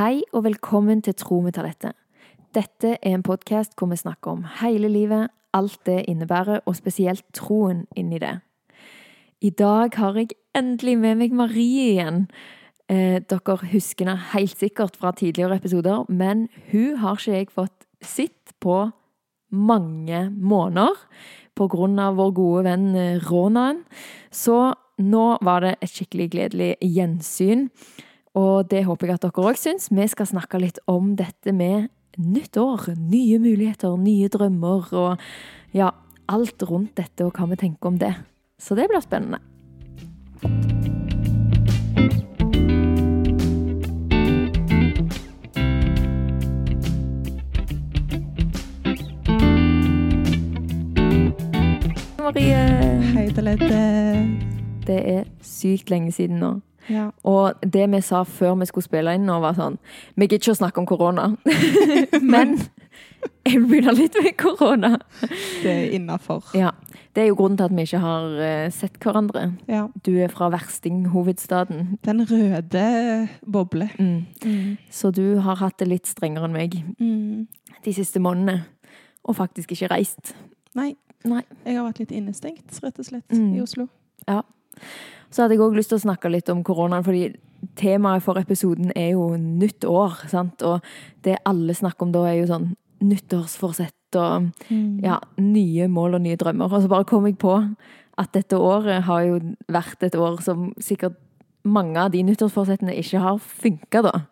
Hei og velkommen til Tro med talentet. Dette er en podkast hvor vi snakker om hele livet, alt det innebærer, og spesielt troen inni det. I dag har jeg endelig med meg Marie igjen. Eh, dere husker henne helt sikkert fra tidligere episoder, men hun har ikke jeg fått sett på mange måneder av vår gode venn eh, Ronan. Så nå var det et skikkelig gledelig gjensyn. Og det håper jeg at dere òg syns. Vi skal snakke litt om dette med nytt år. Nye muligheter, nye drømmer og ja, alt rundt dette og hva vi tenker om det. Så det blir spennende. Marie! Hei, Talette. Det er sykt lenge siden nå. Ja. Og det vi sa før vi skulle spille inn nå, var sånn Vi gidder ikke å snakke om korona. Men jeg begynner litt med korona. Det er innafor. Ja. Det er jo grunnen til at vi ikke har eh, sett hverandre. Ja. Du er fra verstinghovedstaden. Den røde boble. Mm. Mm. Så du har hatt det litt strengere enn meg Mm. de siste månedene. Og faktisk ikke reist. Nei. Nei. Jeg har vært litt innestengt, rett og slett, Mm. i Oslo. Så hadde jeg òg lyst til å snakke litt om koronaen, fordi temaet for episoden er jo nytt år. sant? Og det alle snakker om da, er jo sånn nyttårsforsett og Mm. ja, nye mål og nye drømmer. Og så bare kom jeg på at dette året har jo vært et år som sikkert mange av de nyttårsforsettene ikke har funka, da.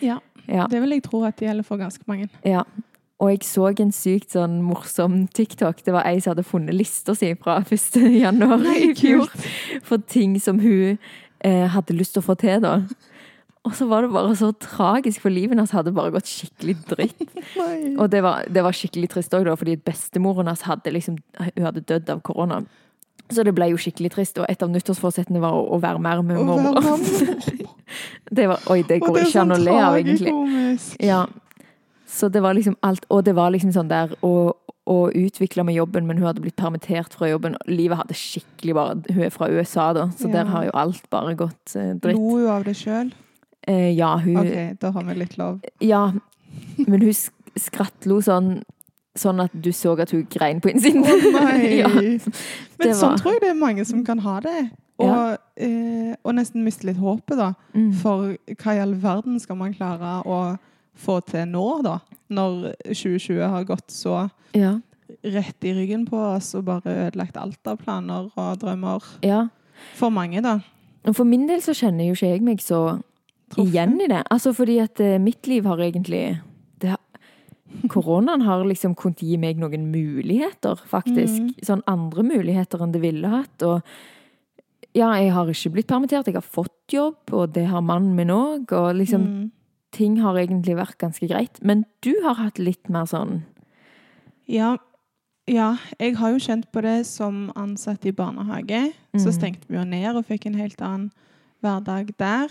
Ja. Ja, Det vil jeg tro at det gjelder for ganske mange. ja. Og jeg så en sykt sånn morsom TikTok. Det var ei som hadde funnet lista si fra 1. januar i fjor. For ting som hun eh, hadde lyst til å få til, da. Og så var det bare så tragisk, for livet hennes hadde bare gått skikkelig dritt. Og det var, det var skikkelig trist òg, fordi bestemoren hennes hadde liksom Hun hadde dødd av korona. Så det ble jo skikkelig trist, og et av nyttårsforsettene var å, å være mer med Å mormor. Det var, oi, det går det ikke an å sånn le av, egentlig. tragikomisk. Ja. Så det var liksom alt Og det var liksom sånn der å, å utvikle med jobben, men hun hadde blitt permittert fra jobben. Livet hadde skikkelig bare Hun er fra USA, da, så Ja. der har jo alt bare gått eh, dritt. Lo hun av det sjøl? Eh, ja, hun OK, da har vi litt lov. Ja, men hun sk- skrattlo sånn Sånn at du så at hun grein på innsiden. Å nei! ja, Men sånn tror jeg det er mange som kan ha det. Og, eh, og nesten miste litt håpet, da. mm. For hva i all verden skal man klare å få til nå, da? Når 2020 har gått så ja. rett i ryggen på oss og bare ødelagt alt av planer og drømmer. ja. For mange, da. For min del så kjenner jo ikke jeg meg så Truffet. igjen i det. Altså fordi at eh, mitt liv har egentlig det har, Koronaen har liksom kunnet gi meg noen muligheter, faktisk. Mm. Sånn andre muligheter enn det ville hatt. Og ja, jeg har ikke blitt permittert, jeg har fått jobb, og det har mannen min òg. Og liksom Mm. Ting har egentlig vært ganske greit. Men du har hatt litt mer sånn Ja, ja, jeg har jo kjent på det som ansatt i barnehage. Så Mm. stengte vi jo ned og fikk en helt annen hverdag der.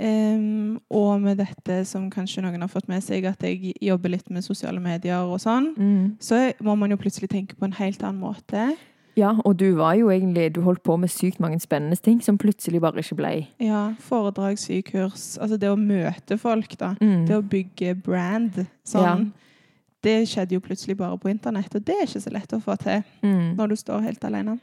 Um, og med dette som kanskje noen har fått med seg, at jeg jobber litt med sosiale medier og sånn, mm. så må man jo plutselig tenke på en helt annen måte. Ja, og du var jo egentlig Du holdt på med sykt mange spennende ting som plutselig bare ikke ble. Ja, foredrag, sykurs. Altså det å møte folk, da. Mm. Det å bygge brand. Sånn. Det skjedde jo plutselig bare på internett, og det er ikke så lett å få til Mm. når du står helt alene.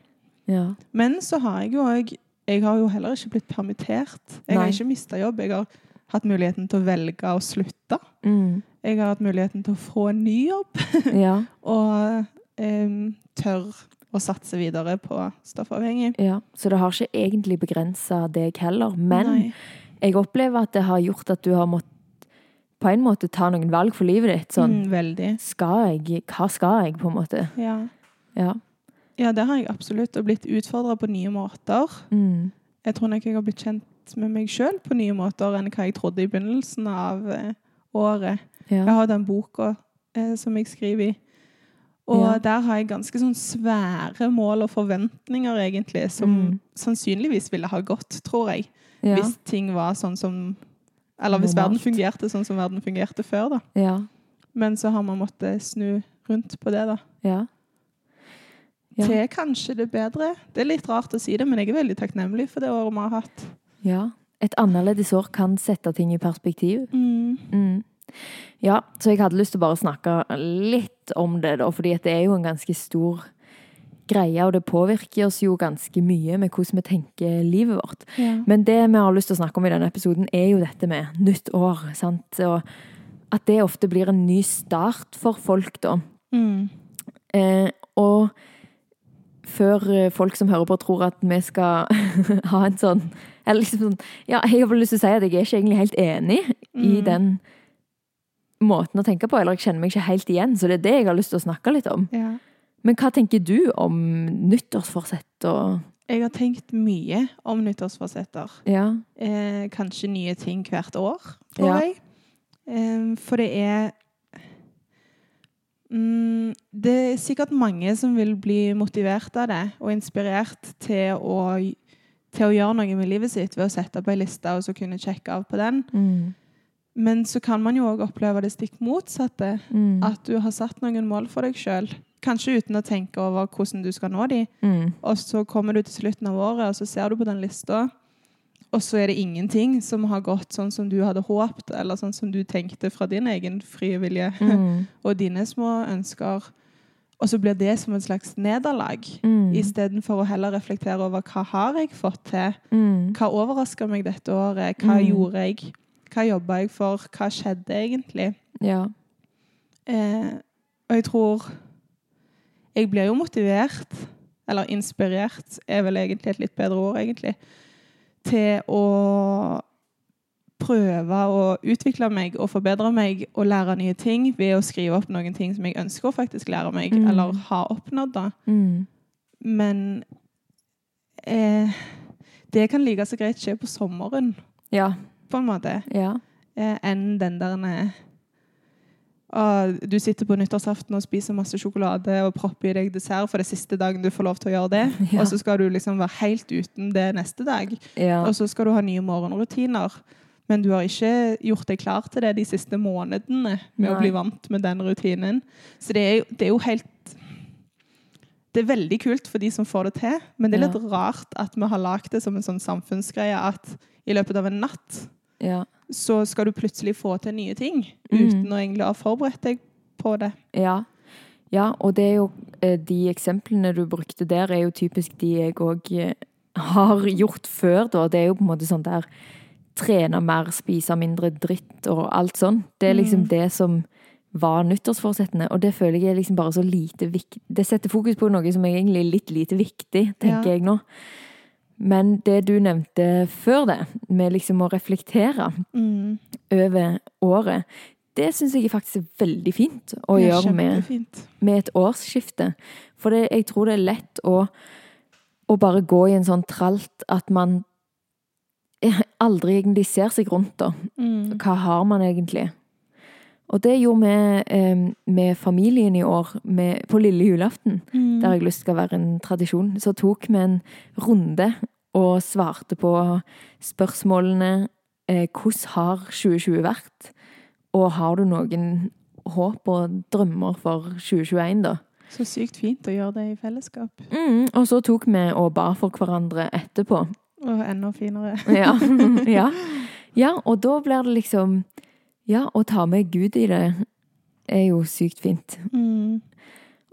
Ja. Men så har jeg jo òg Jeg har jo heller ikke blitt permittert. Jeg har ikke mista jobb. Jeg har hatt muligheten til å velge å slutte. Mm. Jeg har hatt muligheten til å få en ny jobb, ja. og um, tør å satse videre på stoffavhengig. Ja. Så det har ikke egentlig begrensa deg heller. Men Nei. jeg opplever at det har gjort at du har måttet på en måte ta noen valg for livet ditt. Sånn Mm, veldig. Skal jeg? Hva skal jeg, på en måte? Ja. Ja. ja, det har jeg absolutt. Og blitt utfordra på nye måter. Mm. Jeg tror nok jeg har blitt kjent med meg sjøl på nye måter enn hva jeg trodde i begynnelsen av året. året. Jeg har den boka eh, som jeg skriver i. Og Ja. der har jeg ganske sånn svære mål og forventninger, egentlig, som Mm. sannsynligvis ville ha gått, tror jeg. Ja. Hvis ting var sånn som Eller hvis Normalt. verden fungerte sånn som verden fungerte før, da. Ja. Men så har man måttet snu rundt på det, da. Ja. Ja. Til kanskje det bedre. Det er litt rart å si det, men jeg er veldig takknemlig for det året vi har hatt. ja. Et annerledes år kan sette ting i perspektiv. Mm. Mm. Ja, så jeg hadde lyst til å bare snakke litt om det, da, fordi det er jo en ganske stor greie, og det påvirker oss jo ganske mye med hvordan vi tenker livet vårt. Ja. Men det vi har lyst til å snakke om i denne episoden, er jo dette med nytt år. sant? Og at det ofte blir en ny start for folk, da. Mm. Eh, og før eh, folk som hører på, tror at vi skal ha en sånn Eller liksom sånn Ja, jeg har lyst til å si at jeg er ikke egentlig helt enig i Mm. den måten å tenke på, eller jeg kjenner meg ikke helt igjen, så det er det jeg har lyst til å snakke litt om. ja. Men hva tenker du om nyttårsforsett og Jeg har tenkt mye om nyttårsforsetter. Ja. Eh, kanskje nye ting hvert år, tror Ja. jeg. Eh, for det er mm, Det er sikkert mange som vil bli motivert av det, og inspirert til å, til å gjøre noe med livet sitt ved å sette opp ei liste og så kunne sjekke av på den. Mm. Men så kan man jo òg oppleve det stikk motsatte. Mm. At du har satt noen mål for deg sjøl. Kanskje uten å tenke over hvordan du skal nå de. Mm. Og så kommer du til slutten av året, og så ser du på den lista, og så er det ingenting som har gått sånn som du hadde håpet, eller sånn som du tenkte fra din egen frie vilje Mm. og dine små ønsker. Og så blir det som et slags nederlag, Mm. istedenfor å heller reflektere over hva har jeg fått til? Mm. Hva overraska meg dette året? Hva Mm. gjorde jeg? Hva jobba jeg for? Hva skjedde egentlig? Ja. Eh, og jeg tror Jeg blir jo motivert, eller inspirert, er vel egentlig et litt bedre ord, egentlig, til å prøve å utvikle meg og forbedre meg og lære nye ting ved å skrive opp noen ting som jeg ønsker å faktisk lære meg, Mm. eller ha oppnådd. da. Mm. Men eh, det kan like så greit skje på sommeren, Ja. På en måte, Ja. eh, enn den der å, Du sitter på nyttårsaften og spiser masse sjokolade og propper i deg dessert for det siste dagen du får lov til å gjøre det, Ja. og så skal du liksom være helt uten det neste dag. Ja. Og så skal du ha nye morgenrutiner. Men du har ikke gjort deg klar til det de siste månedene med å bli vant med den rutinen. Så det er, jo- det er jo helt Det er veldig kult for de som får det til, men det er Ja. litt rart at vi har lagd det som en sånn samfunnsgreie at i løpet av en natt ja. så skal du plutselig få til nye ting Mm. uten å egentlig ha forberedt deg på det. Ja. ja, og det er jo eh, De eksemplene du brukte der, er jo typisk de jeg òg har gjort før, da. Det er jo på en måte sånn der Trene mer, spise mindre dritt og alt sånn. Det er liksom Mm. det som var nyttårsforsettene, og det føler jeg er liksom bare så lite viktig Det setter fokus på noe som er egentlig litt lite viktig, tenker Ja. jeg nå. Men det du nevnte før det, med liksom å reflektere Mm. over året, det syns jeg faktisk er veldig fint å gjøre med med et årsskifte. For det, jeg tror det er lett å, å bare gå i en sånn tralt at man aldri egentlig ser seg rundt, da. Mm. Hva har man egentlig? Og det gjorde vi eh, med familien i år, med, på lille julaften. Mm. der jeg lyst skal være en tradisjon. Så tok vi en runde og svarte på spørsmålene eh, hvordan har 2020 vært? Og har du noen håp og drømmer for 2021, da? Så sykt fint å gjøre det i fellesskap. Mm, og så tok vi og ba for hverandre etterpå. Og enda finere. Ja. ja. ja, og da blir det liksom Ja, å ta med Gud i det er jo sykt fint. Mm.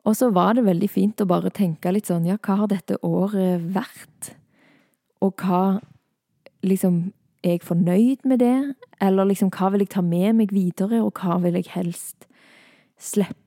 Og så var det veldig fint å bare tenke litt sånn Ja, hva har dette året vært? Og hva Liksom, er jeg fornøyd med det? Eller liksom, hva vil jeg ta med meg videre, og hva vil jeg helst slippe?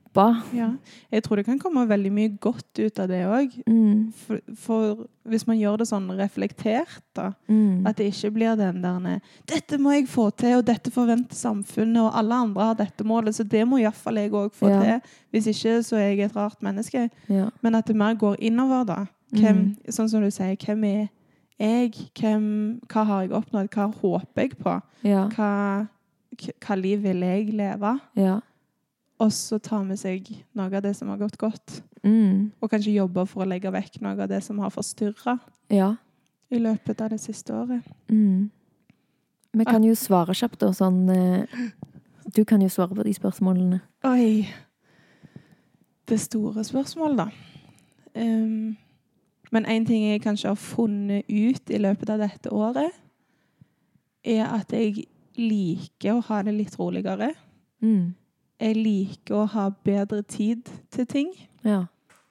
Ja. Jeg tror det kan komme veldig mye godt ut av det òg. Mm, For, for hvis man gjør det sånn reflektert, da. mm, At det ikke blir den der 'Dette må jeg få til, og dette forventer samfunnet', og alle andre har dette målet, så det må iallfall jeg òg få Ja. til. Hvis ikke, så er jeg et rart menneske. ja. Men at det mer går innover, da. Hvem, Mm. Sånn som du sier, hvem er jeg? Hvem, hva har jeg oppnådd? Hva håper jeg på? Ja. Hva, hva liv vil jeg leve? Ja. Og så ta med seg noe av det som har gått godt. Mm, Og kanskje jobbe for å legge vekk noe av det som har forstyrra ja. i løpet av det siste året. Mm. Vi kan jo svare kjapt, da. Sånn eh, Du kan jo svare på de spørsmålene. Oi. Det store spørsmålet, da. Um, men én ting jeg kanskje har funnet ut i løpet av dette året, er at jeg liker å ha det litt roligere. Mm. Jeg liker å ha bedre tid til ting. Ja.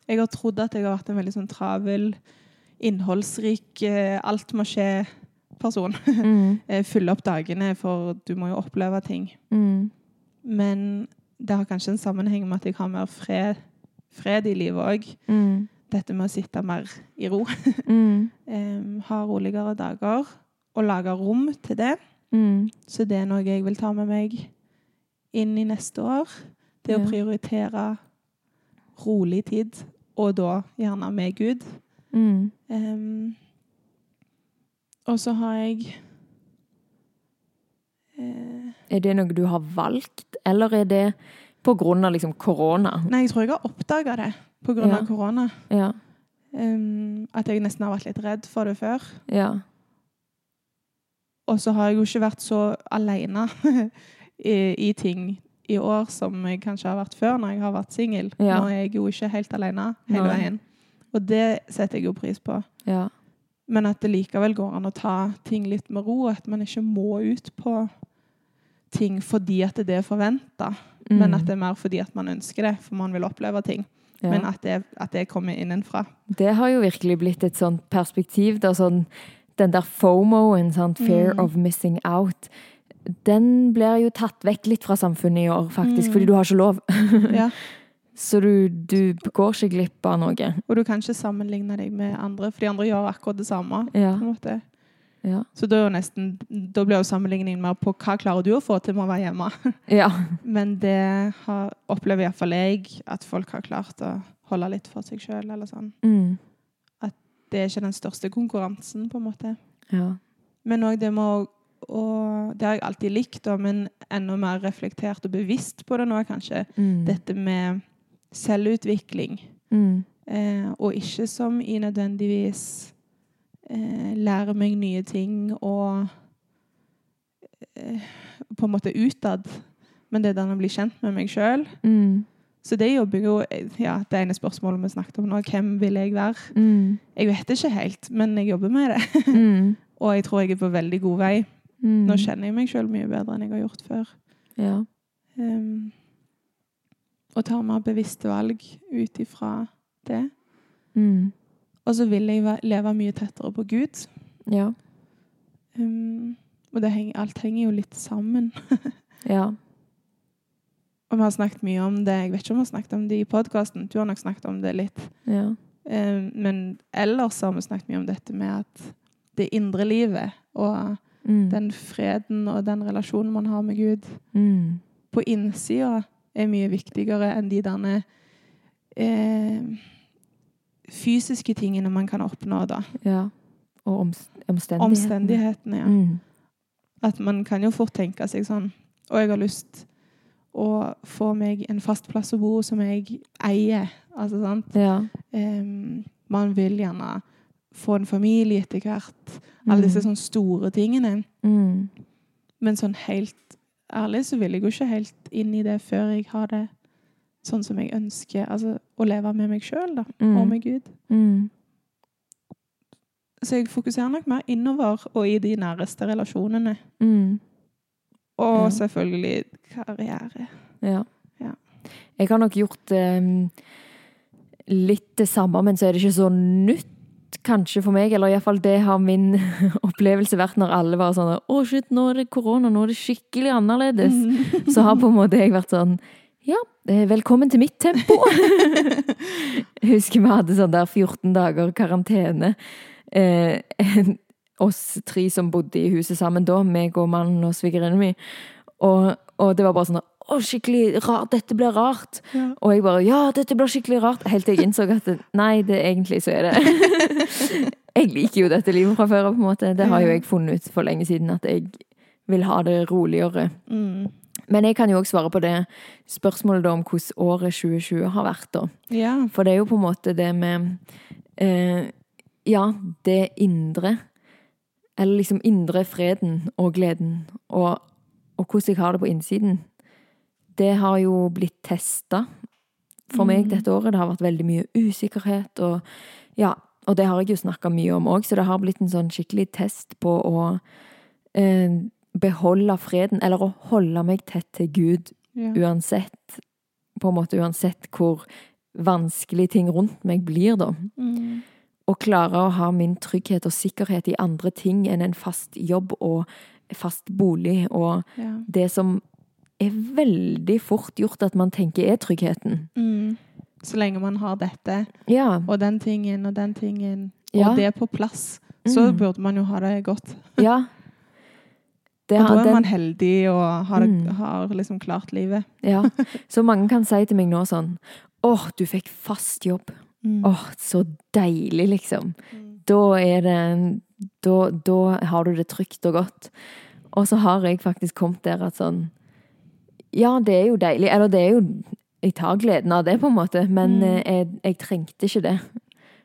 Jeg har trodd at jeg har vært en veldig sånn travel, innholdsrik, eh, alt må skje-person. Mm. Eh, Fylle opp dagene, for du må jo oppleve ting. Mm. Men det har kanskje en sammenheng med at jeg har mer fred, fred i livet òg. Mm. Dette med å sitte mer i ro. Mm. Ha roligere dager. Og lage rom til det. Mm. Så det er noe jeg vil ta med meg inn i neste år. Det å prioritere rolig tid, og da gjerne med Gud. Mm. Um, og så har jeg uh, Er det noe du har valgt, eller er det på grunn av liksom korona? Nei, jeg tror jeg har oppdaga det pga. Ja. av korona. Ja. Um, at jeg nesten har vært litt redd for det før. Ja. Og så har jeg jo ikke vært så alene i, i ting i år som jeg kanskje har vært før når jeg har vært singel. Ja. Nå er jeg jo ikke helt alene hele veien. Og det setter jeg jo pris på. Ja. Men at det likevel går an å ta ting litt med ro, at man ikke må ut på ting fordi at det er forventa, Mm. men at det er mer fordi at man ønsker det, for man vil oppleve ting. ja. Men at det, at det kommer innenfra. Det har jo virkelig blitt et sånt perspektiv. Da, sånn, den der FOMO-en, sånn, fear Mm. of missing out, den blir jo tatt vekk litt fra samfunnet i år, faktisk. Mm. Fordi du har ikke lov. Ja. Så du, du går ikke glipp av noe. Og du kan ikke sammenligne deg med andre, for de andre gjør akkurat det samme. Ja. på en måte. Ja. Så da, nesten, da blir jo sammenligningen mer på hva klarer du å få til med å være hjemme. ja. Men det har, opplever iallfall jeg at folk har klart å holde litt for seg sjøl. Sånn. Mm. Det er ikke den største konkurransen, på en måte. ja. Men òg det med å og Det har jeg alltid likt, da, men enda mer reflektert og bevisst på det nå, kanskje. Mm. Dette med selvutvikling. Mm. Eh, og ikke som i nødvendigvis eh, lære meg nye ting og eh, på en måte utad. Men det er den å bli kjent med meg sjøl. Mm. Så det jobber jo ja, Det ene spørsmålet vi snakket om nå, hvem vil jeg være? Mm. Jeg vet ikke helt, men jeg jobber med det. Mm. Og jeg tror jeg er på veldig god vei. Mm. Nå kjenner jeg meg sjøl mye bedre enn jeg har gjort før. Ja. Um, og tar mer bevisste valg ut ifra det. Mm. Og så vil jeg leve mye tettere på Gud. Ja. Um, og det henger, alt henger jo litt sammen. Ja. Og vi har snakket mye om det. Jeg vet ikke om vi har snakket om det i podkasten. Du har nok snakket om det litt. Ja. Um, men ellers har vi snakket mye om dette med at det indre livet og Mm. den freden og den relasjonen man har med Gud Mm. på innsida, er mye viktigere enn de derne eh, fysiske tingene man kan oppnå, da. Ja. Og omstendighetene. Omstendighetene, ja. Mm. At man kan jo fort tenke seg sånn Og jeg har lyst å få meg en fast plass å bo som jeg eier. Altså, sant? Ja. Em, man vil gjerne få en familie etter hvert. Alle disse sånne store tingene. Mm. Men sånn helt ærlig så vil jeg jo ikke helt inn i det før jeg har det sånn som jeg ønsker. Altså å leve med meg sjøl, da. Mm. Og med Gud. Mm. Så jeg fokuserer nok mer innover og i de næreste relasjonene. Mm. Og Ja. selvfølgelig karriere. Ja. Ja. Jeg har nok gjort um, litt det samme, men så er det ikke så nytt, kanskje, for meg. Eller iallfall det har min opplevelse vært når alle var sånn Å, shit, nå er det korona, nå er det skikkelig annerledes. Så har på en måte jeg vært sånn Ja, eh, velkommen til mitt tempo. jeg husker vi hadde sånn der 14 dager karantene. Eh, oss tre som bodde i huset sammen da, meg og mannen og svigerinnen min. Og, og det var bare sånn Å, skikkelig rart. Dette blir rart. Ja. Og jeg bare Ja, dette blir skikkelig rart. Helt til jeg innså at det, nei, det egentlig så er det Jeg liker jo dette livet fra før av, på en måte. Det har jo jeg funnet ut for lenge siden, at jeg vil ha det roligere. Mm. Men jeg kan jo også svare på det spørsmålet da om hvordan året 2020 har vært. da. Ja. For det er jo på en måte det med eh, Ja, det indre. Eller liksom indre freden og gleden. Og, og hvordan jeg har det på innsiden. Det har jo blitt testa for meg Mm. dette året. Det har vært veldig mye usikkerhet. Og, ja, og det har jeg jo snakka mye om òg, så det har blitt en sånn skikkelig test på å eh, beholde freden, eller å holde meg tett til Gud Ja. uansett På en måte uansett hvor vanskelig ting rundt meg blir, da. Mm. Å klare å ha min trygghet og sikkerhet i andre ting enn en fast jobb og fast bolig, og Ja. det som er veldig fort gjort at man tenker er tryggheten. Mm. Så lenge man har dette, Ja. og den tingen og den tingen, Ja. og det på plass, så Mm. burde man jo ha det godt. ja. Det, og da er den- man heldig og har, Mm. har liksom klart livet. Ja, så mange kan si til meg nå sånn Åh, du fikk fast jobb. Mm. Åh, så deilig, liksom. Mm. Da er det da, da har du det trygt og godt. Og så har jeg faktisk kommet der at sånn Ja, det er jo deilig. Eller det er jo Jeg tar gleden av det, på en måte, men Mm. eh, jeg, jeg trengte ikke det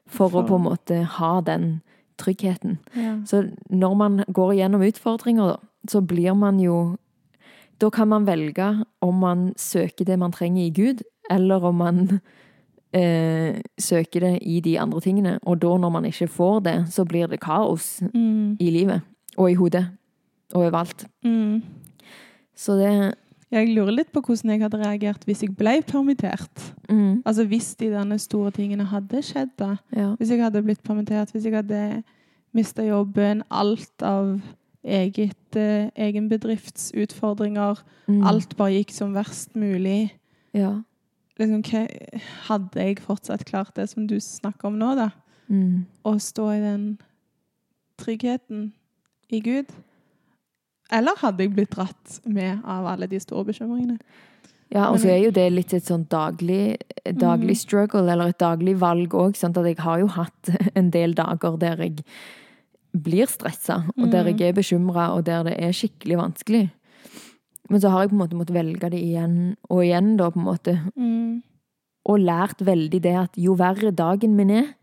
for, å på en måte ha den tryggheten. Ja. Så når man går gjennom utfordringer, så blir man jo Da kan man velge om man søker det man trenger i Gud, eller om man eh, søker det i de andre tingene. Og da, når man ikke får det, så blir det kaos Mm. i livet. Og i hodet. Og overalt. Mm. Så det Jeg lurer litt på hvordan jeg hadde reagert hvis jeg ble permittert. mm, Altså Hvis de derne store tingene hadde skjedd, da. Ja. Hvis jeg hadde blitt permittert, hvis jeg hadde mista jobben, alt av eget, eh, egen bedrifts utfordringer, Mm, alt bare gikk som verst mulig. Ja. Liksom, hva, hadde jeg fortsatt klart det som du snakker om nå, da? Mm. Å stå i den tryggheten i Gud? Eller hadde jeg blitt dratt med av alle de store bekymringene? Ja, og så er jo det litt et sånn daglig, daglig Mhm. struggle, eller et daglig valg òg. Sånn at jeg har jo hatt en del dager der jeg blir stressa, og der jeg er bekymra, og der det er skikkelig vanskelig. Men så har jeg på en måte måttet velge det igjen og igjen, da, på en måte. Mm. Og lært veldig det at jo verre dagen min er,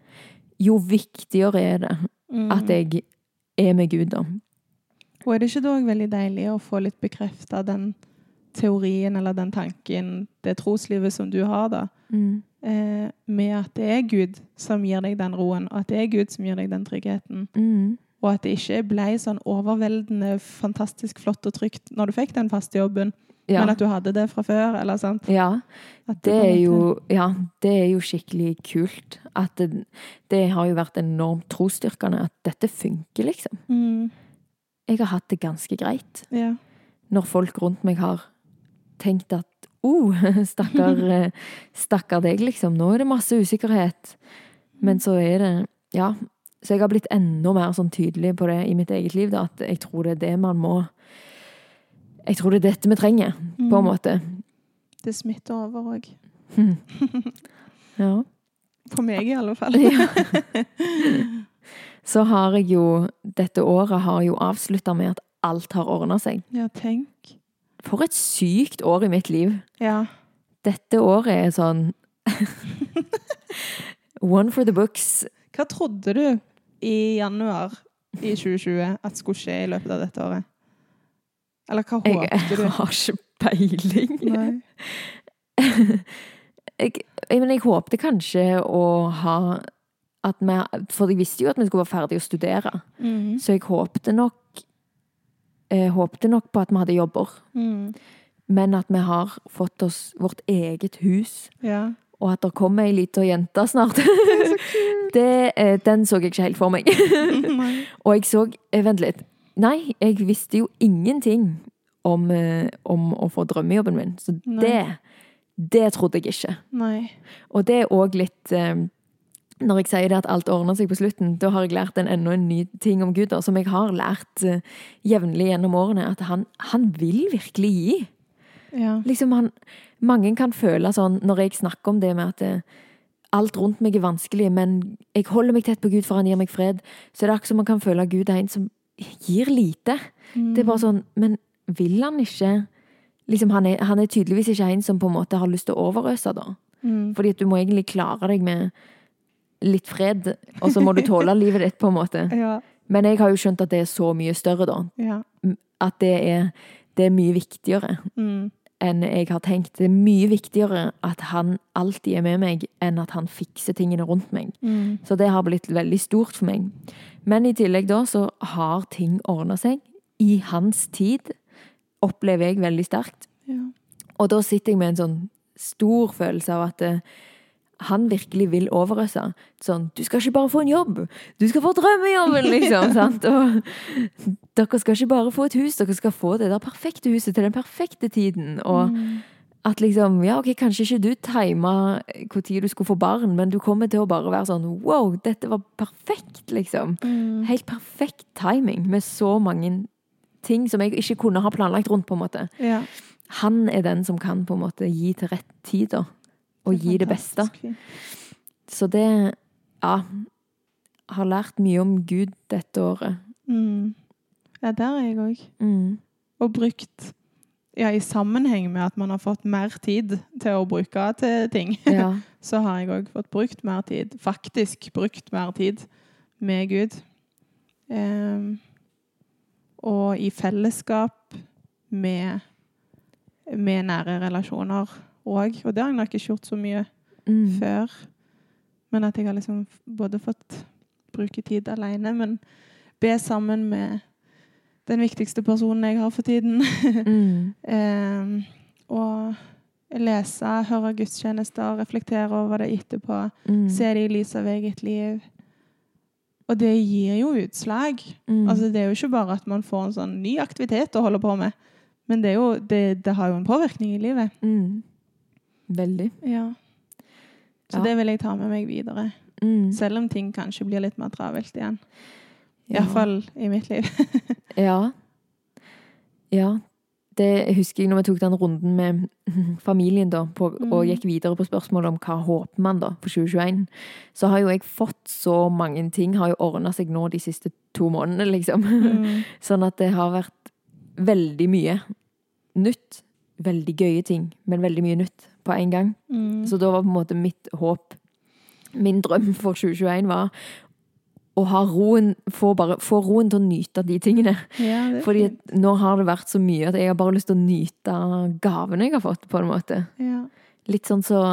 jo viktigere er det Mm. at jeg er med Gud, da. Og er det ikke da veldig deilig å få litt bekrefta den teorien eller den tanken, det troslivet som du har, da, Mm. eh, med at det er Gud som gir deg den roen, og at det er Gud som gir deg den tryggheten, Mm. og at det ikke ble sånn overveldende, fantastisk flott og trygt når du fikk den faste jobben, Ja. men at du hadde det fra før, eller sant? ja. Det er jo, ja, det er jo skikkelig kult. At det, det har jo vært enormt trosstyrkende at dette funker, liksom. mm, Jeg har hatt det ganske greit. Ja. Når folk rundt meg har tenkt at oh, stakkar, eh, stakkar deg, liksom. Nå er det masse usikkerhet. Men så er det Ja. Så jeg har blitt enda mer sånn tydelig på det i mitt eget liv, da, at jeg tror det er det man må Jeg tror det er dette vi trenger, på en Mm. måte. Det smitter over òg. Ja. På meg, i alle fall. Ja. Så har jeg jo Dette året har jo avslutta med at alt har ordna seg. Ja, tenk. For et sykt år i mitt liv. Ja. Dette året er sånn One for the books. Hva trodde du i januar i 2020 at skulle skje i løpet av dette året? Eller hva Jeg, du? jeg har ikke peiling. Nei. Jeg, jeg, men jeg håpte kanskje å ha at vi, For jeg visste jo at vi skulle være ferdig å studere. Mm. Så jeg håpte nok Jeg håpte nok på at vi hadde jobber. Mm. Men at vi har fått oss vårt eget hus. Ja. Og at det kommer ei lita jente snart. det, eh, den så jeg ikke helt for meg. Og jeg så eh, Vent litt. Nei, jeg visste jo ingenting om, eh, om å få drømmejobben min. Så Nei. det Det trodde jeg ikke. Nei. Og det er òg litt eh, Når jeg sier det at alt ordner seg på slutten, da har jeg lært en enda en ny ting om Gud, som jeg har lært uh, jevnlig gjennom årene. At han, han vil virkelig gi. Ja. Liksom han, mange kan føle sånn, når jeg snakker om det med at uh, alt rundt meg er vanskelig, men jeg holder meg tett på Gud for han gir meg fred, så er det akkurat som man kan føle at Gud er en som gir lite. Det er bare sånn, men vil han ikke liksom han, er, han er tydeligvis ikke en som på en måte har lyst til å overøse, da. Mm. Fordi at du må egentlig klare deg med litt fred, og så må du tåle livet ditt, på en måte. Ja. Men jeg har jo skjønt at det er så mye større, da. Ja. At det er, det er mye viktigere Mm. enn jeg har tenkt. Det er mye viktigere at han alltid er med meg, enn at han fikser tingene rundt meg. Mm. Så det har blitt veldig stort for meg. Men i tillegg da, så har ting ordna seg i hans tid, opplever jeg veldig sterkt. Ja. Og da sitter jeg med en sånn stor følelse av at eh, han virkelig vil overøse. Sånn 'Du skal ikke bare få en jobb, du skal få drømmejobben!' liksom. sant? Og dere skal ikke bare få et hus, dere skal få det der perfekte huset til den perfekte tiden. Og Mm. at liksom Ja, ok, kanskje ikke du tima når du skulle få barn, men du kommer til å bare være sånn Wow, dette var perfekt, liksom. Mm. Helt perfekt timing med så mange ting som jeg ikke kunne ha planlagt rundt, på en måte. Ja. Han er den som kan på en måte gi til rett tid, da. Og er gi det beste. Så det Ja. Har lært mye om Gud dette året. Mm. Ja, der er jeg òg. Mm. Og brukt ja, i sammenheng med at man har fått mer tid til å bruke til ting, Ja. så har jeg òg fått brukt mer tid. Faktisk brukt mer tid med Gud. Um, og i fellesskap med, med nære relasjoner òg. Og det har jeg nok ikke gjort så mye Mm. før. Men at jeg har liksom både fått bruke tid alene, men be sammen med den viktigste personen jeg har for tiden. Mm. eh, og lese, høre gudstjenester, reflektere over det etterpå. Mm. Se det i lys av eget liv. Og det gir jo utslag. Mm. Altså, det er jo ikke bare at man får en sånn ny aktivitet å holde på med, men det, jo, det, det har jo en påvirkning i livet. Mm. Veldig. Ja. Så Ja. det vil jeg ta med meg videre. Mm. Selv om ting kanskje blir litt mer travelt igjen. Ja. Iallfall i mitt liv. Ja. Ja. Det husker jeg når vi tok den runden med familien da, på, og Mm. gikk videre på spørsmålet om hva håper man da for 2021. Så har jo jeg fått så mange ting, har jo ordna seg nå de siste to månedene, liksom. Mm. Sånn at det har vært veldig mye nytt. Veldig gøye ting, men veldig mye nytt på en gang. Mm. Så da var på en måte mitt håp, min drøm for 2021 var å ha roen, få, bare, få roen til å nyte de tingene. Ja, Fordi nå har det vært så mye at jeg har bare lyst til å nyte gavene jeg har fått, på en måte. Ja. Litt sånn så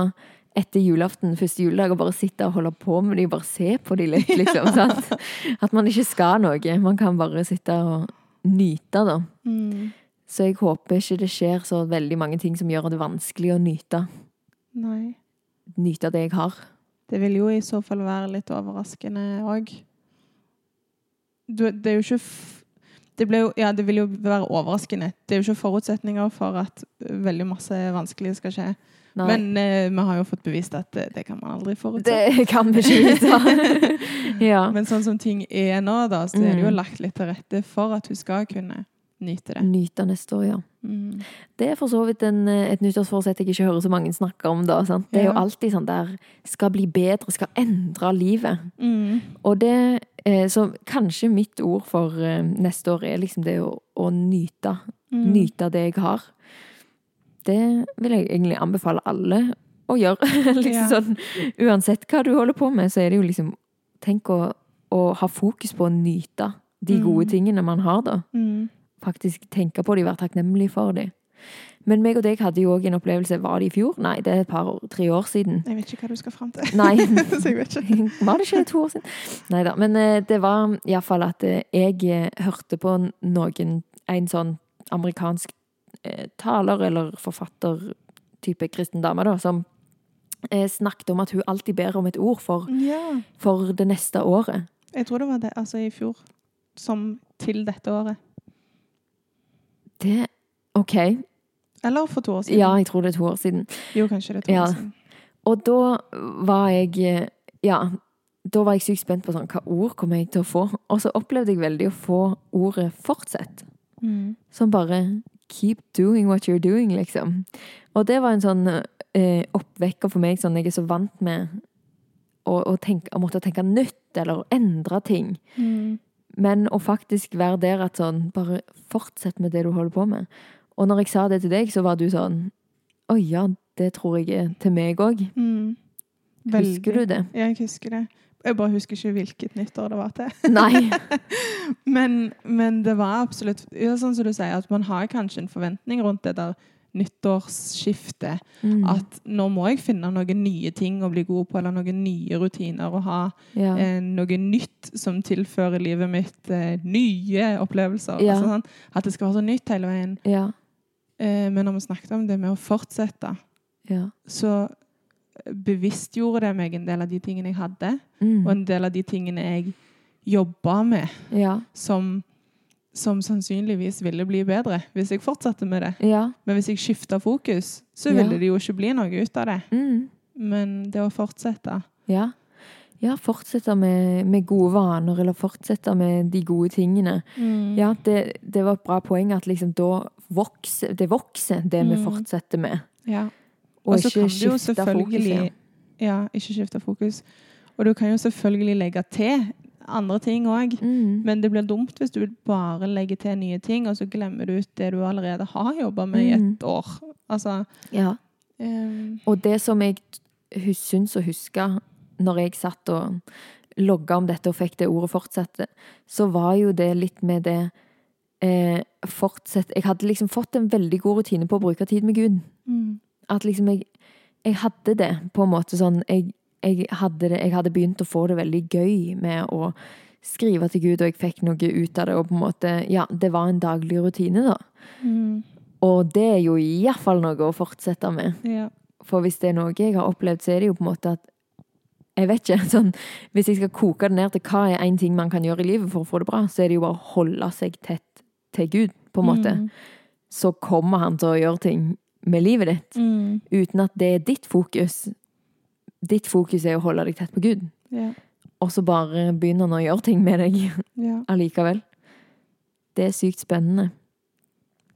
etter julaften, første juledag, og bare sitte og holde på med de, bare se på de litt, liksom. Ja. At man ikke skal noe. Man kan bare sitte og nyte, da. Mm. Så jeg håper ikke det skjer så veldig mange ting som gjør det vanskelig å nyte. Nei. Nyte det jeg har. Det vil jo i så fall være litt overraskende òg. Det er jo ikke det, jo, ja, det vil jo være overraskende. Det er jo ikke forutsetninger for at veldig masse vanskelig skal skje. Nei, Men eh, vi har jo fått bevist at det, det kan man aldri forutse. det kan vi ikke vite. ja. Men sånn som ting er nå, da, så er det jo lagt litt til rette for at hun skal kunne nyte det. Nyte neste år, ja. Mm. Det er for så vidt en, eh, et nyttårsforsett jeg ikke hører så mange snakke om. da, sant? Det er jo alltid sånn der skal bli bedre, skal endre livet. Mm. Og det, eh, Så kanskje mitt ord for eh, neste år er liksom det å, å nyte. Mm. Nyte det jeg har. Det vil jeg egentlig anbefale alle å gjøre. liksom Ja. sånn, Uansett hva du holder på med, så er det jo liksom Tenk å, å ha fokus på å nyte de gode Mm. tingene man har, da. Mm. Faktisk tenke på dem, være takknemlig for dem. Men meg og deg hadde jo òg en opplevelse Var det i fjor? Nei, det er et par år, tre år siden. Jeg vet ikke hva du skal fram til. Nei. så jeg vet ikke. Var det ikke to år siden? Nei da. Men eh, det var iallfall at eh, jeg eh, hørte på noen En sånn amerikansk taler eller forfatter, type kristen dame, da, som snakket om at hun alltid ber om et ord for, Ja. for det neste året. Jeg tror det var det, altså i fjor. Som til dette året. Det OK. Eller for to år siden. Ja, jeg tror det er to år siden. Jo, kanskje det er to Ja. år siden. Og da var jeg eh, Ja, da var jeg sykt spent på sånn, hva ord kommer jeg til å få. Og så opplevde jeg veldig å få ordet 'fortsett'. Mm. Som bare 'keep doing what you're doing', liksom. Og det var en sånn eh, oppvekker for meg, sånn jeg er så vant med å, å, tenke, å måtte tenke nytt, eller endre ting. Mm. Men å faktisk være der at sånn Bare fortsett med det du holder på med. Og når jeg sa det til deg, så var du sånn Å ja, det tror jeg er til meg òg. Mm. Husker du det? Ja, jeg husker det. Jeg bare husker ikke hvilket nyttår det var til. Nei. Men, men det var absolutt sånn som du sier, at man har kanskje en forventning rundt det der nyttårsskifte. Mm. At nå må jeg finne noen nye ting å bli god på, eller noen nye rutiner å ha. ja. Eh, noe nytt som tilfører livet mitt eh, nye opplevelser. Ja. Altså, sånn, at det skal være så nytt hele veien. ja. Eh, men når vi snakket om det med å fortsette, Ja. så bevisstgjorde det meg en del av de tingene jeg hadde, Mm. og en del av de tingene jeg jobba med, Ja. som, som sannsynligvis ville bli bedre hvis jeg fortsatte med det. Ja. Men hvis jeg skifta fokus, så Ja. ville det jo ikke bli noe ut av det. Mm. Men det å fortsette Ja. ja fortsette med, med gode vaner, eller fortsette med de gode tingene. Ja, det, det var et bra poeng at liksom da vokser det vokser, det vi Mm. fortsetter med. Ja. Og, så kan du jo skifte selvfølgelig fokus. Ja, ikke skifte fokus. Og du kan jo selvfølgelig legge til andre ting òg. Mm. Men det blir dumt hvis du bare legger til nye ting, og så glemmer du ut det du allerede har jobba med i Mm. et år. Altså Ja. Um. Og det som jeg syns å huske når jeg satt og logga om dette og fikk det ordet 'fortsette', så var jo det litt med det eh, fortsett Jeg hadde liksom fått en veldig god rutine på å bruke tid med Gud. mm, At liksom jeg, jeg hadde det på en måte sånn jeg, jeg, hadde det, jeg hadde begynt å få det veldig gøy med å skrive til Gud, og jeg fikk noe ut av det. Og på en måte, ja, det var en daglig rutine, da. mm, Og det er jo iallfall noe å fortsette med. ja. For hvis det er noe jeg har opplevd, så er det jo på en måte at Jeg vet ikke. sånn, Hvis jeg skal koke det ned til hva er én ting man kan gjøre i livet for å få det bra, så er det jo bare å holde seg tett til Gud, på en måte. Mm, Så kommer han til å gjøre ting med livet ditt. mm, uten at det er ditt fokus. Ditt fokus er å holde deg tett på Gud, ja. og så bare begynner han å gjøre ting med deg ja. allikevel. Det er sykt spennende.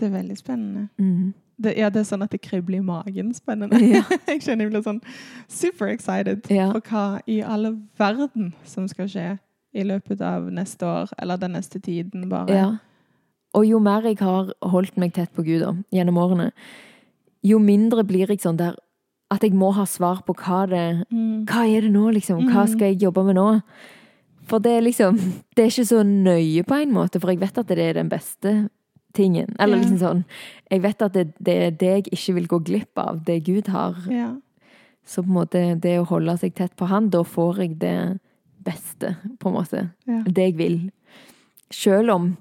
Det er veldig spennende. Mm. Det, ja, det er sånn at det kribler i magen. Spennende. Ja. jeg kjenner jeg blir sånn super excited Ja. for hva i alle verden som skal skje i løpet av neste år, eller den neste tiden, bare. ja. Og jo mer jeg har holdt meg tett på Gud da, gjennom årene, jo mindre blir jeg sånn der at jeg må ha svar på hva det Mm. Hva er det nå, liksom? Hva Mhm. skal jeg jobbe med nå? For det er liksom Det er ikke så nøye på en måte, for jeg vet at det er den beste tingen. Eller Ja. liksom sånn Jeg vet at det, det er det jeg ikke vil gå glipp av, det Gud har. Ja. Så på en måte det å holde seg tett på Han, da får jeg det beste, på en måte. Ja. Det jeg vil. Selv om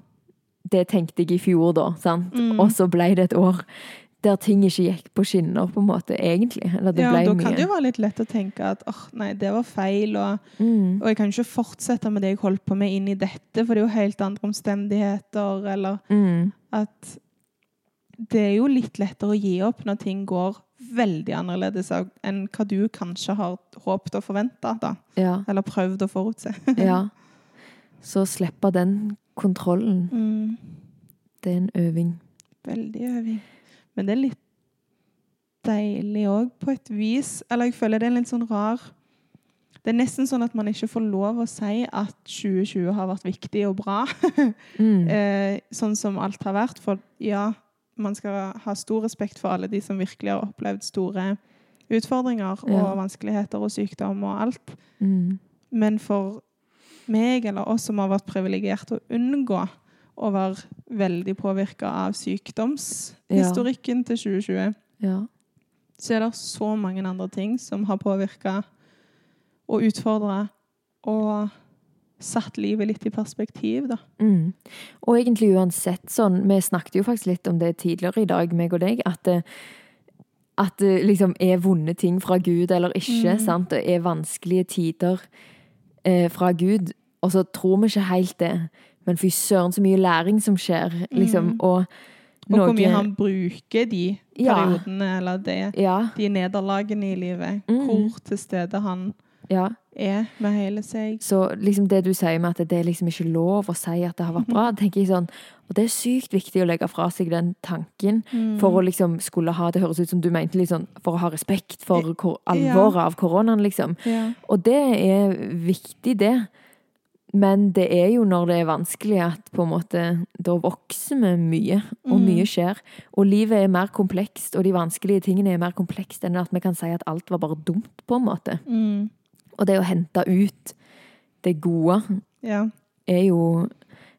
det tenkte jeg i fjor, da, sant? Mm. Og så ble det et år der ting ikke gikk på skinner, på en måte, egentlig. Eller det ja, ble da kan det jo være litt lett å tenke at åh, nei, det var feil, og, mm. og jeg kan ikke fortsette med det jeg holdt på med inn i dette, for det er jo helt andre omstendigheter, eller Mm. at det er jo litt lettere å gi opp når ting går veldig annerledes enn hva du kanskje har håpet og forventa, da. Ja. Eller prøvd å forutse. Ja. Så slippe den kontrollen. Mm. Det er en øving. Veldig øving. Men det er litt deilig òg, på et vis. Eller jeg føler det er en litt sånn rar Det er nesten sånn at man ikke får lov å si at 2020 har vært viktig og bra. Mm. eh, sånn som alt har vært. For ja, man skal ha stor respekt for alle de som virkelig har opplevd store utfordringer Ja. og vanskeligheter og sykdom og alt. Mm. Men for meg, eller oss som har vært privilegerte å unngå å var veldig påvirka av sykdomshistorikken til 2020, Ja. så er det så mange andre ting som har påvirka og utfordra og satt livet litt i perspektiv, da. Mm. Og egentlig uansett sånn Vi snakket jo faktisk litt om det tidligere i dag, meg og deg, at det, at det liksom er vonde ting fra Gud eller ikke. Mm. sant? Det er vanskelige tider eh, fra Gud. Og så tror vi ikke helt det. Men fy søren, så mye læring som skjer, liksom. Mm. Og Og hvor mye han bruker de Ja. periodene, eller det, Ja. de nederlagene i livet. Mm. Hvor til stede han ja. er med hele seg. Så liksom det du sier med at det er liksom ikke lov å si at det har vært bra, tenker jeg sånn Og det er sykt viktig å legge fra seg den tanken for å liksom skulle ha Det høres ut som du mente sånn for å ha respekt for alvoret ja. av koronaen, liksom. Ja. Og det er viktig, det. Men det er jo når det er vanskelig at på en måte Da vokser vi mye, og Mm. mye skjer. Og livet er mer komplekst, og de vanskelige tingene er mer komplekst enn at vi kan si at alt var bare dumt, på en måte. Mm. Og det å hente ut det gode ja. er jo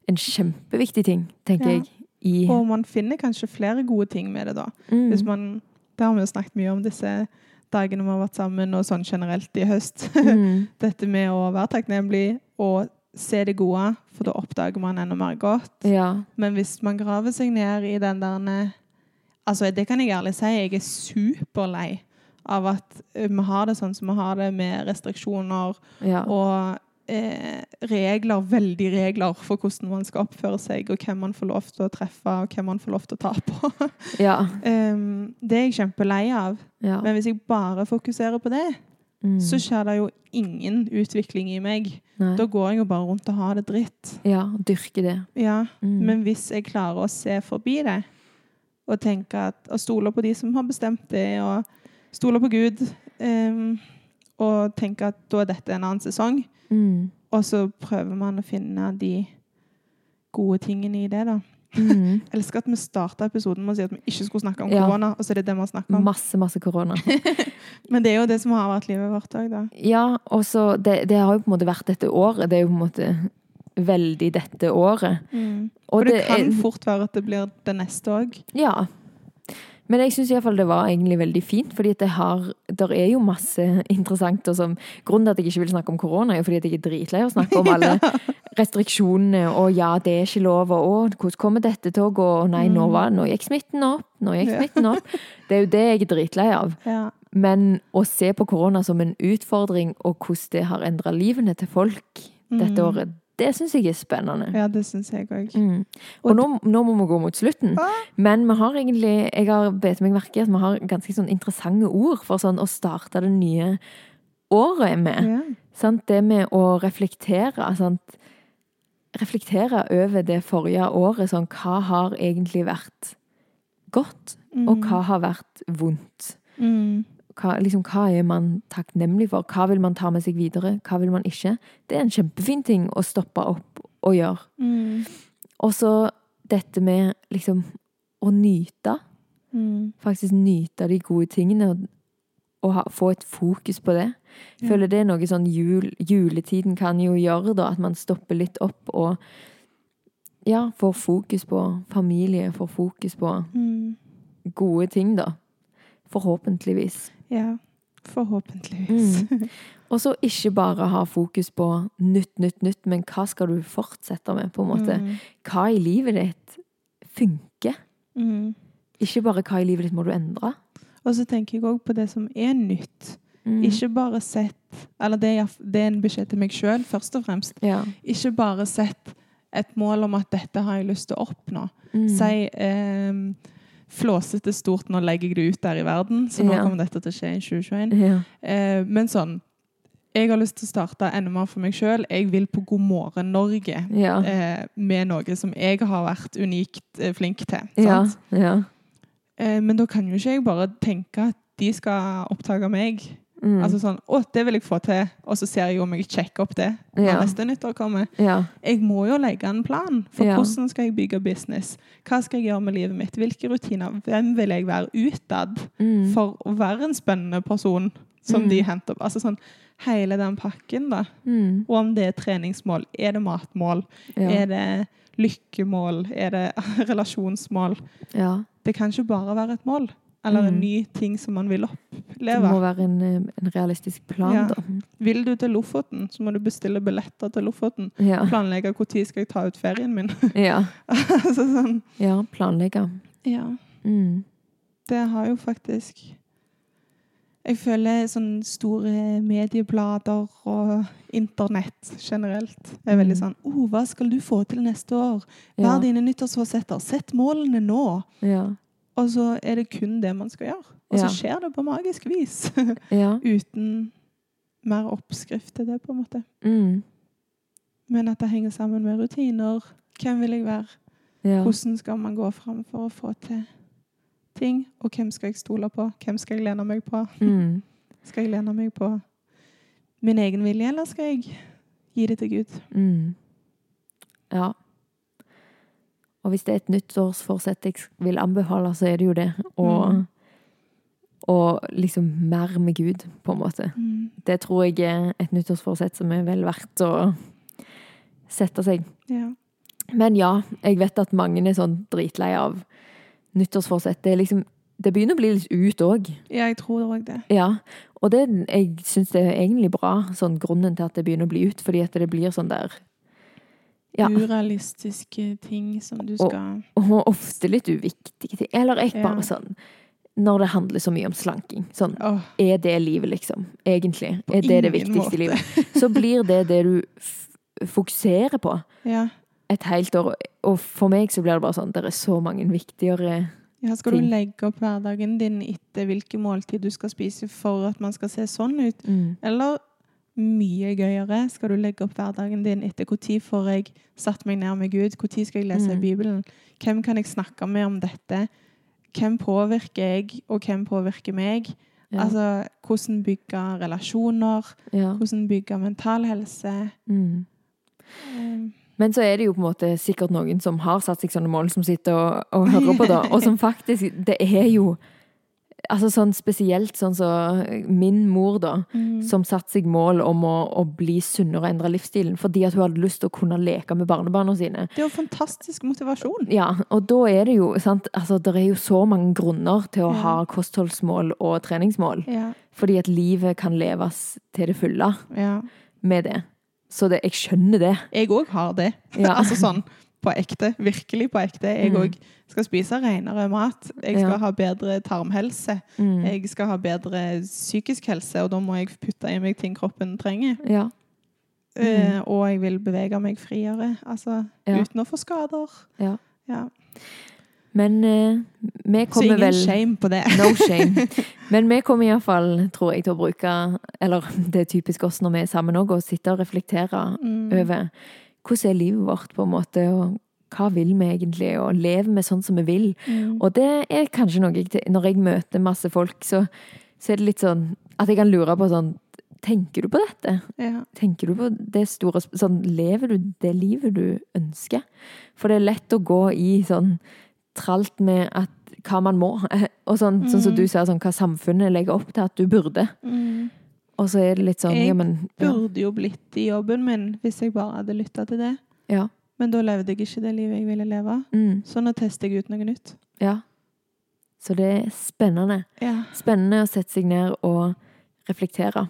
en kjempeviktig ting, tenker Ja. jeg, i Og man finner kanskje flere gode ting med det, da. mm, man, det har vi jo snakket mye om disse dagene vi har vært sammen, og sånn generelt i høst. mm, Dette med å være takknemlig og se det gode, for da oppdager man enda mer godt. Ja. Men hvis man graver seg ned i den der Altså, det kan jeg ærlig si, jeg er superlei av at eh, vi har det sånn som vi har det, med restriksjoner Ja. og eh, regler, veldig regler for hvordan man skal oppføre seg, og hvem man får lov til å treffe, og hvem man får lov til å ta på. Ja. um, det er jeg kjempelei av. Men hvis jeg bare fokuserer på det, Mm. så skjer det jo ingen utvikling i meg. Nei. Da går jeg jo bare rundt og har det dritt. Ja, dyrke det. Ja, Mm. Men hvis jeg klarer å se forbi det, og tenke at, og stole på de som har bestemt det, og stole på Gud, um, og tenke at da er dette en annen sesong, Mm. og så prøver man å finne de gode tingene i det, da. Mm. Elsker at vi starta episoden med å si at vi ikke skulle snakke om Ja. korona, og så er det det vi har snakket om. Masse, masse korona. Men det er jo det som har vært livet vårt òg, da. Ja, og så det, det har jo på en måte vært dette året. Det er jo på en måte veldig dette året. Og det, kan er- fort være at det blir det neste òg. Ja. Men jeg syns iallfall det var egentlig veldig fint, fordi det har Der er jo masse interessant. Og som, grunnen til at jeg ikke vil snakke om korona, er jo fordi at jeg er dritlei av å snakke om alle restriksjonene, og ja, det er ikke lov, og å, hvordan kommer dette til å gå, og nei, nå, var, nå gikk smitten opp, nå gikk smitten opp. Det er jo det jeg er dritlei av. Men å se på korona som en utfordring, og hvordan det har endra livene til folk dette Mm. året, det syns jeg er spennende. ja, det syns jeg òg. Mm. Og nå, nå må vi gå mot slutten. Ah. Men vi har egentlig Jeg har bedt meg merke at vi har ganske sånn interessante ord for sånn å starte det nye året med. Ja. Sant? Det med å reflektere. Sant? Reflektere over det forrige året. Sånn, hva har egentlig vært godt, og hva har vært vondt? Mm. Hva, liksom, hva er man takknemlig for? Hva vil man ta med seg videre? Hva vil man ikke? Det er en kjempefin ting å stoppe opp og gjøre. Mm. Og så dette med liksom å nyte. Mm. Faktisk nyte de gode tingene og, og ha, få et fokus på det. Jeg Føler det er noe sånn jul, juletiden kan jo gjøre, da. At man stopper litt opp og ja, får fokus på familie, får fokus på Mm. gode ting, da. Forhåpentligvis. Ja. Forhåpentligvis. Og så ikke bare ha fokus på nytt, nytt, nytt, men hva skal du fortsette med, på en måte. Mm. Hva i livet ditt funker? Mm. Ikke bare hva i livet ditt må du endre. Og så tenker jeg òg på det som er nytt. Mm. Ikke bare sett Eller det er, det er en beskjed til meg sjøl, først og fremst. Ja. Ikke bare sett et mål om at dette har jeg lyst til å oppnå. Mm. Si eh, flåsete stort, nå legger jeg det ut der i verden, så nå Ja. kommer dette til å skje i 2021. Ja. Eh, men sånn Jeg har lyst til å starte mer for meg sjøl. Jeg vil på God morgen Norge Ja. eh, med noe som jeg har vært unikt eh, flink til. Sant? ja. Eh, men da kan jo ikke jeg bare tenke at de skal oppdage meg. Mm. Altså sånn, å, det vil jeg få til, og så ser jeg om jeg sjekker opp det når Ja. neste nyttår kommer. ja. Jeg må jo legge en plan for Ja. hvordan skal jeg bygge business. Hva skal jeg gjøre med livet mitt? Hvilke rutiner? Hvem vil jeg være utad Mm. for å være en spennende person som Mm. de henter opp? Altså sånn, hele den pakken da. Mm. Og om det er treningsmål, er det matmål, er det lykkemål, er det relasjonsmål? ja. Det kan ikke bare være et mål, eller en Mm. ny ting som man vil oppleve. Det må være en, eh, en realistisk plan, Ja. da. Vil du til Lofoten, så må du bestille billetter til Lofoten. Ja. Planlegge når skal jeg ta ut ferien min. Ja. altså sånn, ja. Planlegge. ja. Mm. Det har jo faktisk Jeg føler sånne store medieblader og internett generelt er veldig Mm. sånn oh, 'Hva skal du få til neste år? Hva Ja. dine nyttårsforsetter? Sett målene nå!' Ja. Og så er det kun det man skal gjøre. Og så Ja. skjer det på magisk vis. Ja. Uten mer oppskrift til det, på en måte. Mm. Men at det henger sammen med rutiner. Hvem vil jeg være? ja. Hvordan skal man gå fram for å få til ting? Og hvem skal jeg stole på? Hvem skal jeg lene meg på? Mm. Skal jeg lene meg på min egen vilje, eller skal jeg gi det til Gud? Mm. Ja. Og hvis det er et nyttårsforsett jeg vil anbefale, så er det jo det. Og, Mm. og liksom mer med Gud, på en måte. Mm. Det tror jeg er et nyttårsforsett som er vel verdt å sette seg. Ja. Men ja, jeg vet at mange er sånn dritlei av nyttårsforsett. Det, er liksom, det begynner å bli litt ut òg. Ja, jeg tror òg det. Ja. Og det, jeg syns det er egentlig bra, sånn grunnen til at det begynner å bli ut, fordi at det blir sånn der Ja. Urealistiske ting som du skal Og ofte litt uviktige ting. Eller jeg Ja. bare sånn Når det handler så mye om slanking. Sånn, oh. er det livet, liksom? Egentlig. På Er det det viktigste i livet? Så blir det det du fokuserer på ja. et helt år. Og for meg så blir det bare sånn Det er så mange viktigere ja. Skal du legge opp hverdagen din etter hvilke måltid du skal spise for at man skal se sånn ut? mm. Eller mye gøyere, skal du legge opp hverdagen din etter når får jeg satt meg ned med Gud? Når skal jeg lese Mm. Bibelen? Hvem kan jeg snakke med om dette? Hvem påvirker jeg, og hvem påvirker meg? Ja. Altså, hvordan bygge relasjoner? ja. Hvordan bygge mental helse? Mm. Um, Men så er det jo på en måte sikkert noen som har satt seg sånne mål, som sitter og, og hører på, da. Og som faktisk Det er jo Altså sånn spesielt sånn som min mor, da. mm. Som satte seg mål om å, å bli sunnere og endre livsstilen. Fordi at hun hadde lyst til å kunne leke med barnebarna sine. Det er jo fantastisk motivasjon. Ja, og da er det jo sant, altså Det er jo så mange grunner til å Ja. ha kostholdsmål og treningsmål. Ja, Fordi at livet kan leves til det fulle ja. med det. Så det, jeg skjønner det. Jeg òg har det. Ja. altså sånn på ekte. Virkelig på ekte. Jeg Mm. òg skal spise renere mat. Jeg skal Ja. ha bedre tarmhelse. Mm. Jeg skal ha bedre psykisk helse, og da må jeg putte i meg ting kroppen trenger. Ja. Eh, og jeg vil bevege meg friere. Altså Ja. uten å få skader. Ja. Ja. Men uh, vi Så ingen vel shame på det. No shame. Men vi kommer iallfall, tror jeg, til å bruke Eller det er typisk oss når vi er sammen òg, å sitte og reflektere Mm. over hvordan er livet vårt, på en måte, og hva vil vi egentlig, og lever vi sånn som vi vil? Mm. Og det er kanskje noe jeg, Når jeg møter masse folk, så, så er det litt sånn at jeg kan lure på sånn Tenker du på dette? Ja. Tenker du på det store sånn, Lever du det livet du ønsker? For det er lett å gå i sånn tralt med at hva man må. Og sånn, sånn som Mm. du sa, sånn, hva samfunnet legger opp til at du burde. Mm. Og så er det litt sånn Jeg ja, men ja. Burde jo blitt i jobben min hvis jeg bare hadde lytta til det. Ja. Men da levde jeg ikke det livet jeg ville leve. Mm, Så nå tester jeg ut noe nytt. ja. Så det er spennende. Ja. Spennende å sette seg ned og reflektere.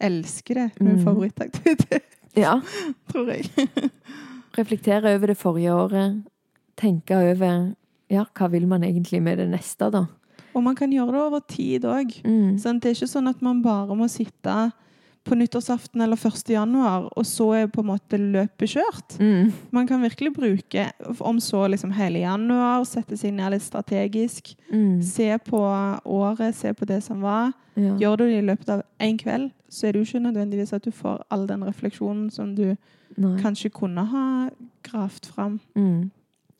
Elsker det. Min Mm. favorittaktivitet, Ja. tror jeg. Reflektere over det forrige året. Tenke over ja, hva vil man egentlig med det neste, da. Og man kan gjøre det over tid òg. Mm. Sånn, det er ikke sånn at man bare må sitte på nyttårsaften eller 1. januar, og så er på en måte løpet kjørt. Mm. Man kan virkelig bruke, om så liksom hele januar, sette seg ned litt strategisk. Mm. Se på året, se på det som var. Ja. Gjør du det i løpet av én kveld, så er det jo ikke nødvendigvis at du får all den refleksjonen som du Nei. kanskje kunne ha gravd fram. Mm.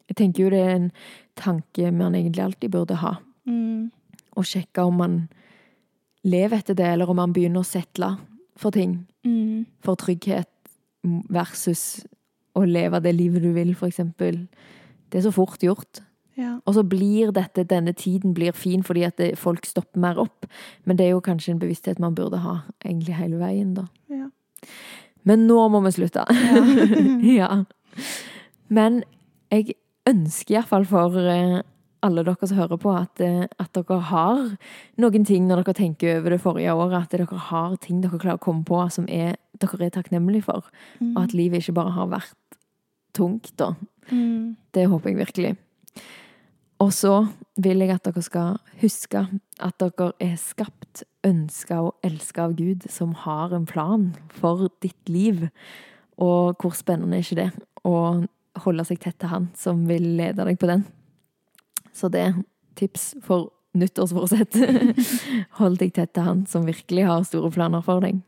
Jeg tenker jo det er en tanke man egentlig alltid burde ha. Mm. Og sjekke om man lever etter det, eller om man begynner å settle for ting. Mm. For trygghet versus å leve det livet du vil, for eksempel. Det er så fort gjort. Ja. Og så blir dette, denne tiden blir fin fordi at det, folk stopper mer opp. Men det er jo kanskje en bevissthet man burde ha egentlig hele veien, da. Ja. Men nå må vi slutte. Ja. ja. Men jeg ønsker iallfall for eh, alle dere som hører på, at, eh, at dere har noen ting når dere tenker over det forrige året. At dere har ting dere klarer å komme på som er, dere er takknemlige for. Og at livet ikke bare har vært tungt, da. Mm. Det håper jeg virkelig. Og så vil jeg at dere skal huske at dere er skapt, ønska og elska av Gud, som har en plan for ditt liv. Og hvor spennende er ikke det å holde seg tett til Han som vil lede deg på den. Så det er tips for nyttårsforsett. Hold deg tett til Han som virkelig har store planer for deg.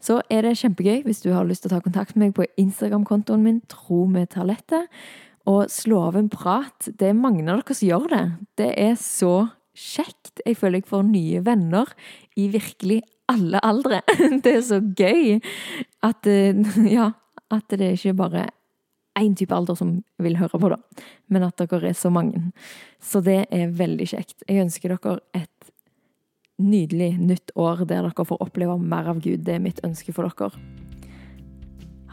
Så er det kjempegøy hvis du har lyst til å ta kontakt med meg på Instagram-kontoen min, Tro med talettet, og slå av en prat. Det er mange av dere som gjør det. Det er så kjekt. Jeg føler jeg får nye venner i virkelig alle aldre. Det er så gøy at, eh, ja, at det ikke bare er én type alder som vil høre på, da, men at dere er så mange. Så det er veldig kjekt. Jeg ønsker dere et nydelig nytt år der dere får oppleve mer av Gud. Det er mitt ønske for dere.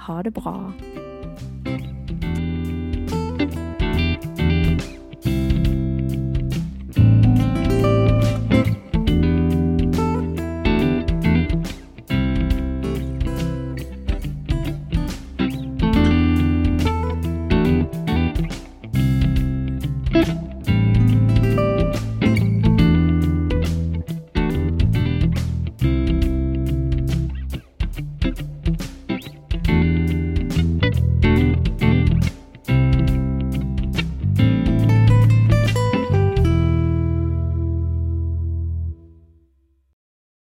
Ha det bra.